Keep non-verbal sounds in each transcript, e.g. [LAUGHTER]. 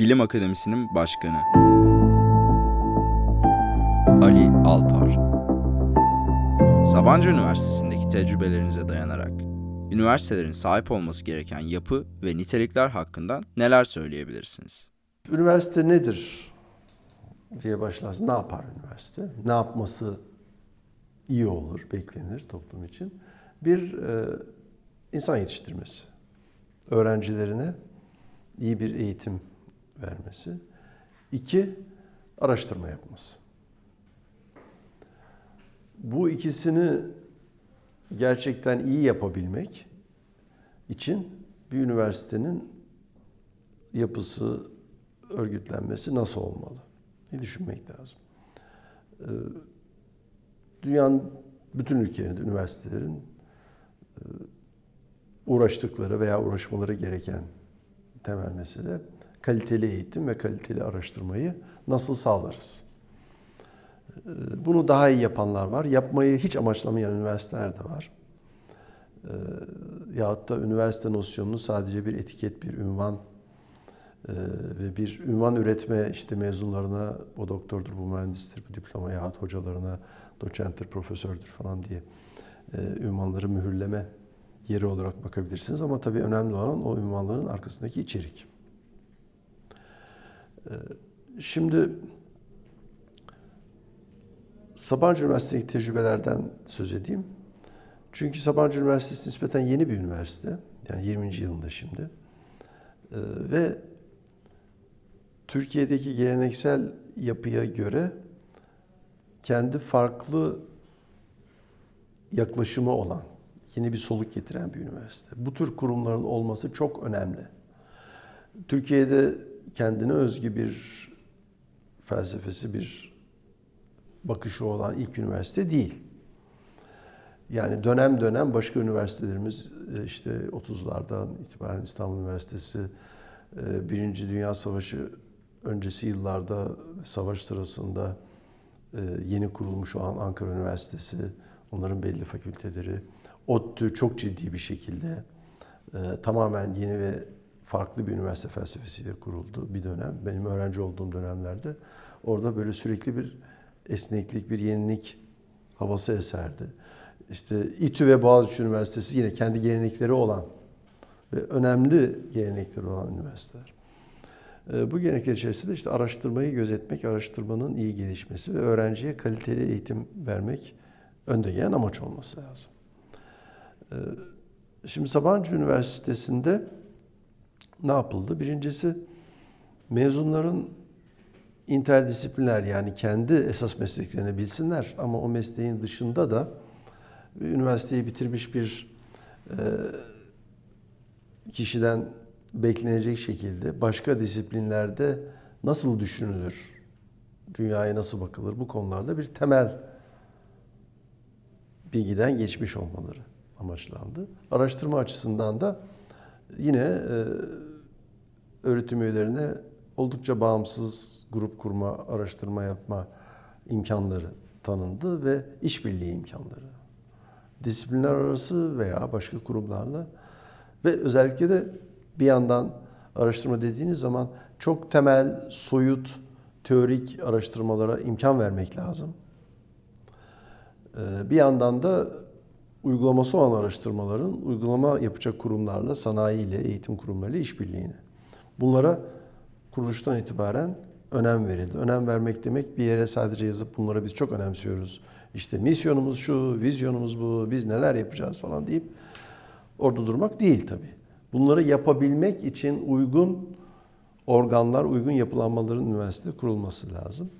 Bilim Akademisi'nin başkanı Ali Alpar Sabancı Üniversitesi'ndeki tecrübelerinize dayanarak üniversitelerin sahip olması gereken yapı ve nitelikler hakkında neler söyleyebilirsiniz? Üniversite nedir diye başlarsın. Ne yapar üniversite? Ne yapması iyi olur, beklenir toplum için? Bir e, insan yetiştirmesi. Öğrencilerine iyi bir eğitim vermesi. İki, araştırma yapması. Bu ikisini gerçekten iyi yapabilmek için bir üniversitenin yapısı, örgütlenmesi nasıl olmalı? Ne düşünmek lazım? Ee, dünyanın bütün ülkelerinde üniversitelerin e, uğraştıkları veya uğraşmaları gereken temel mesele kaliteli eğitim ve kaliteli araştırmayı nasıl sağlarız? Ee, bunu daha iyi yapanlar var. Yapmayı hiç amaçlamayan üniversiteler de var. Ee, yahut da üniversite nosyonunu sadece bir etiket, bir ünvan e, ve bir ünvan üretme işte mezunlarına o doktordur, bu mühendistir, bu diploma yahut hocalarına doçenttir, profesördür falan diye e, ünvanları mühürleme yeri olarak bakabilirsiniz. Ama tabii önemli olan o ünvanların arkasındaki içerik. Ee, şimdi Sabancı Üniversitesi'ndeki tecrübelerden söz edeyim. Çünkü Sabancı Üniversitesi nispeten yeni bir üniversite. Yani 20. yılında şimdi. Ee, ve Türkiye'deki geleneksel yapıya göre kendi farklı yaklaşımı olan, yeni bir soluk getiren bir üniversite. Bu tür kurumların olması çok önemli. Türkiye'de kendine özgü bir felsefesi, bir bakışı olan ilk üniversite değil. Yani dönem dönem başka üniversitelerimiz e, işte 30'lardan itibaren İstanbul Üniversitesi, e, Birinci Dünya Savaşı öncesi yıllarda savaş sırasında e, yeni kurulmuş olan Ankara Üniversitesi, onların belli fakülteleri, ODTÜ çok ciddi bir şekilde tamamen yeni ve farklı bir üniversite felsefesiyle kuruldu bir dönem. Benim öğrenci olduğum dönemlerde orada böyle sürekli bir esneklik, bir yenilik havası eserdi. İşte İTÜ ve Boğaziçi Üniversitesi yine kendi gelenekleri olan ve önemli gelenekleri olan üniversiteler. Ee, bu gelenekler içerisinde işte araştırmayı gözetmek, araştırmanın iyi gelişmesi ve öğrenciye kaliteli eğitim vermek önde gelen amaç olması lazım. Ee, şimdi Sabancı Üniversitesi'nde ne yapıldı? Birincisi mezunların interdisipliner yani kendi esas mesleklerini bilsinler ama o mesleğin dışında da üniversiteyi bitirmiş bir e, kişiden beklenecek şekilde başka disiplinlerde nasıl düşünülür, dünyaya nasıl bakılır bu konularda bir temel bilgiden geçmiş olmaları amaçlandı. Araştırma açısından da yine e, öğretim üyelerine oldukça bağımsız grup kurma, araştırma yapma imkanları tanındı ve işbirliği imkanları. Disiplinler arası veya başka kurumlarla ve özellikle de bir yandan araştırma dediğiniz zaman çok temel, soyut, teorik araştırmalara imkan vermek lazım. Ee, bir yandan da uygulaması olan araştırmaların uygulama yapacak kurumlarla, sanayiyle, eğitim kurumlarıyla işbirliğini. Bunlara kuruluştan itibaren önem verildi. Önem vermek demek bir yere sadece yazıp bunları biz çok önemsiyoruz. İşte misyonumuz şu, vizyonumuz bu, biz neler yapacağız falan deyip orada durmak değil tabii. Bunları yapabilmek için uygun organlar, uygun yapılanmaların üniversitede kurulması lazım.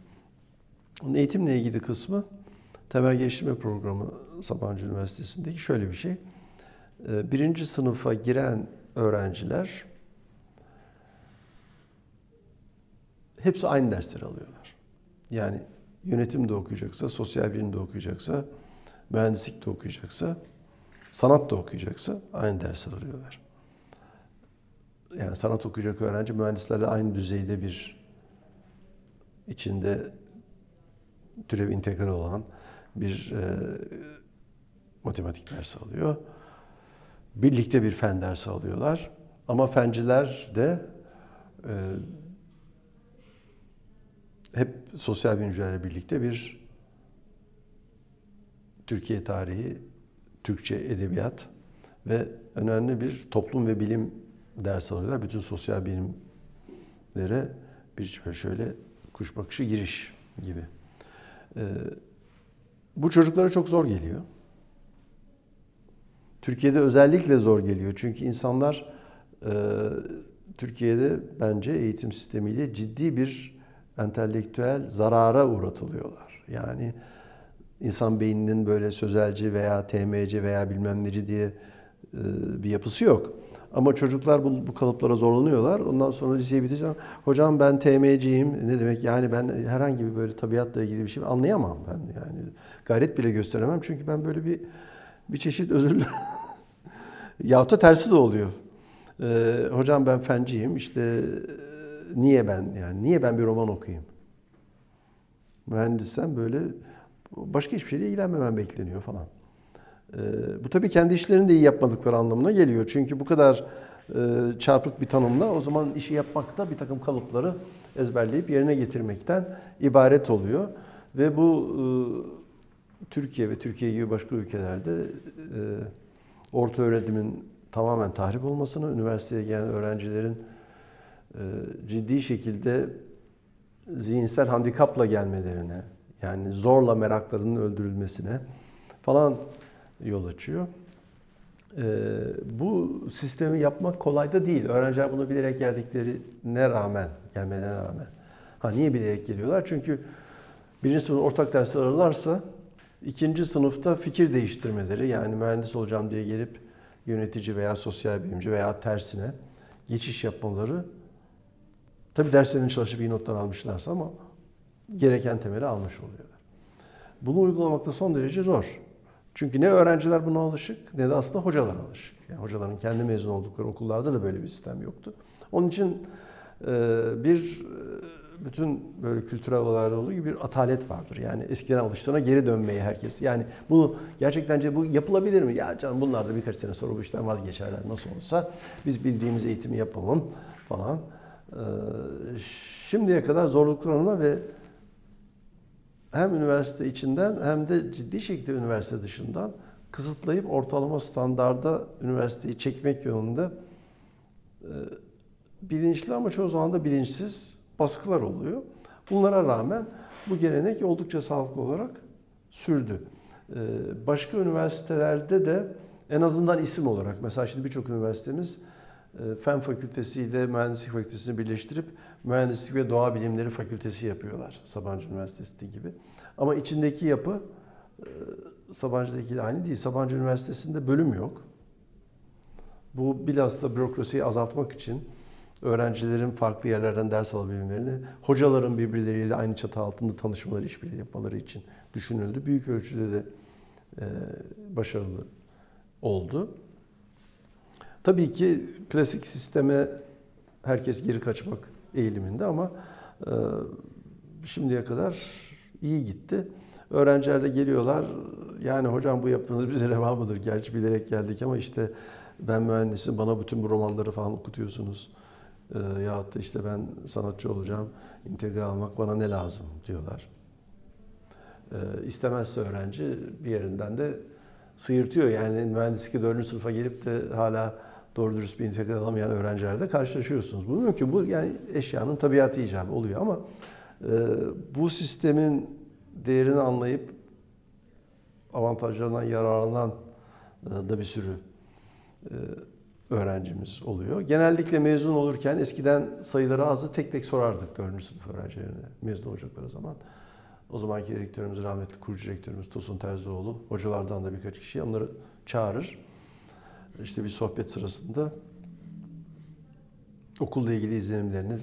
Eğitimle ilgili kısmı temel geliştirme programı Sabancı Üniversitesi'ndeki şöyle bir şey. Ee, birinci sınıfa giren öğrenciler hepsi aynı dersleri alıyorlar. Yani yönetim de okuyacaksa, sosyal bilim de okuyacaksa, mühendislik de okuyacaksa, sanat da okuyacaksa aynı dersleri alıyorlar. Yani sanat okuyacak öğrenci mühendislerle aynı düzeyde bir içinde türev integral olan bir e, matematik dersi alıyor. Birlikte bir fen dersi alıyorlar. Ama fenciler de e, hep sosyal bilimcilerle birlikte bir Türkiye tarihi, Türkçe edebiyat ve önemli bir toplum ve bilim ders alıyorlar. Bütün sosyal bilimlere bir şöyle kuş bakışı giriş gibi. Ee, bu çocuklara çok zor geliyor. Türkiye'de özellikle zor geliyor. Çünkü insanlar e, Türkiye'de bence eğitim sistemiyle ciddi bir entelektüel zarara uğratılıyorlar. Yani insan beyninin böyle sözelci veya TMC veya bilmem neci diye e, bir yapısı yok. Ama çocuklar bu, bu kalıplara zorlanıyorlar. Ondan sonra liseyi biteceğim. Hocam ben TMC'yim. Ne demek? Yani ben herhangi bir böyle tabiatla ilgili bir şey anlayamam ben. Yani gayret bile gösteremem. Çünkü ben böyle bir bir çeşit özürlü [LAUGHS] Yahut da tersi de oluyor. Ee, hocam ben fenciyim. İşte niye ben yani niye ben bir roman okuyayım? Mühendissen böyle başka hiçbir şeyle ilgilenmemen bekleniyor falan. Ee, bu tabii kendi işlerini de iyi yapmadıkları anlamına geliyor. Çünkü bu kadar e, çarpık bir tanımla o zaman işi yapmakta bir takım kalıpları ezberleyip yerine getirmekten ibaret oluyor. Ve bu e, Türkiye ve Türkiye gibi başka ülkelerde e, orta öğretimin tamamen tahrip olmasını, üniversiteye gelen öğrencilerin e, ciddi şekilde zihinsel handikapla gelmelerine, yani zorla meraklarının öldürülmesine falan yol açıyor. E, bu sistemi yapmak kolay da değil. Öğrenciler bunu bilerek geldiklerine rağmen, gelmelerine rağmen. Ha niye bilerek geliyorlar? Çünkü birinci sınıf ortak dersler alırlarsa ikinci sınıfta fikir değiştirmeleri yani mühendis olacağım diye gelip yönetici veya sosyal bilimci veya tersine geçiş yapmaları tabi derslerini çalışıp iyi notlar almışlarsa ama gereken temeli almış oluyorlar. Bunu uygulamakta son derece zor. Çünkü ne öğrenciler buna alışık ne de aslında hocalar alışık. Yani hocaların kendi mezun oldukları okullarda da böyle bir sistem yoktu. Onun için bir bütün böyle kültürel olaylarda olduğu gibi bir atalet vardır. Yani eskiden alıştığına geri dönmeyi herkes. Yani bunu gerçekten bu yapılabilir mi? Ya canım bunlar da birkaç sene sonra bu işten vazgeçerler nasıl olsa. Biz bildiğimiz eğitimi yapalım falan. Ee, şimdiye kadar zorluklarına ve hem üniversite içinden hem de ciddi şekilde üniversite dışından kısıtlayıp ortalama standarda üniversiteyi çekmek yolunda e, bilinçli ama çoğu zaman da bilinçsiz baskılar oluyor. Bunlara rağmen bu gelenek oldukça sağlıklı olarak sürdü. Ee, başka üniversitelerde de en azından isim olarak, mesela şimdi birçok üniversitemiz e, Fen Fakültesi ile Mühendislik Fakültesini birleştirip Mühendislik ve Doğa Bilimleri Fakültesi yapıyorlar. Sabancı Üniversitesi gibi. Ama içindeki yapı e, Sabancı'daki aynı değil. Sabancı Üniversitesi'nde bölüm yok. Bu bilhassa bürokrasiyi azaltmak için öğrencilerin farklı yerlerden ders alabilmelerini, hocaların birbirleriyle aynı çatı altında tanışmaları, işbirliği yapmaları için düşünüldü. Büyük ölçüde de e, başarılı oldu. Tabii ki klasik sisteme herkes geri kaçmak eğiliminde ama e, şimdiye kadar iyi gitti. Öğrenciler de geliyorlar. Yani hocam bu yaptığınız bize reva mıdır? Gerçi bilerek geldik ama işte ben mühendisim bana bütün bu romanları falan okutuyorsunuz e, yahut da işte ben sanatçı olacağım, integral almak bana ne lazım diyorlar. E, istemezse öğrenci bir yerinden de sıyırtıyor. Yani mühendislik 4. sınıfa gelip de hala doğru dürüst bir integral alamayan öğrencilerle karşılaşıyorsunuz. Bu mümkün. Bu yani eşyanın tabiatı icabı oluyor ama e, bu sistemin değerini anlayıp avantajlarından yararlanan e, da bir sürü e, öğrencimiz oluyor. Genellikle mezun olurken eskiden sayıları azdı tek tek sorardık 4. sınıf öğrencilerine mezun olacakları zaman. O zamanki rektörümüz, rahmetli kurucu rektörümüz Tosun Terzioğlu, hocalardan da birkaç kişi onları çağırır. İşte bir sohbet sırasında okulla ilgili izlenimlerini,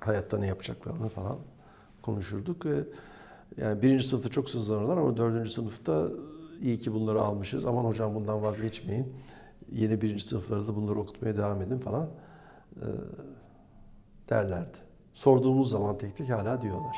hayatta ne yapacaklarını falan konuşurduk. Yani birinci sınıfta çok sızlanırlar ama dördüncü sınıfta iyi ki bunları almışız. Aman hocam bundan vazgeçmeyin yeni birinci sınıflarda bunları okutmaya devam edin falan e, derlerdi. Sorduğumuz zaman tek tek hala diyorlar.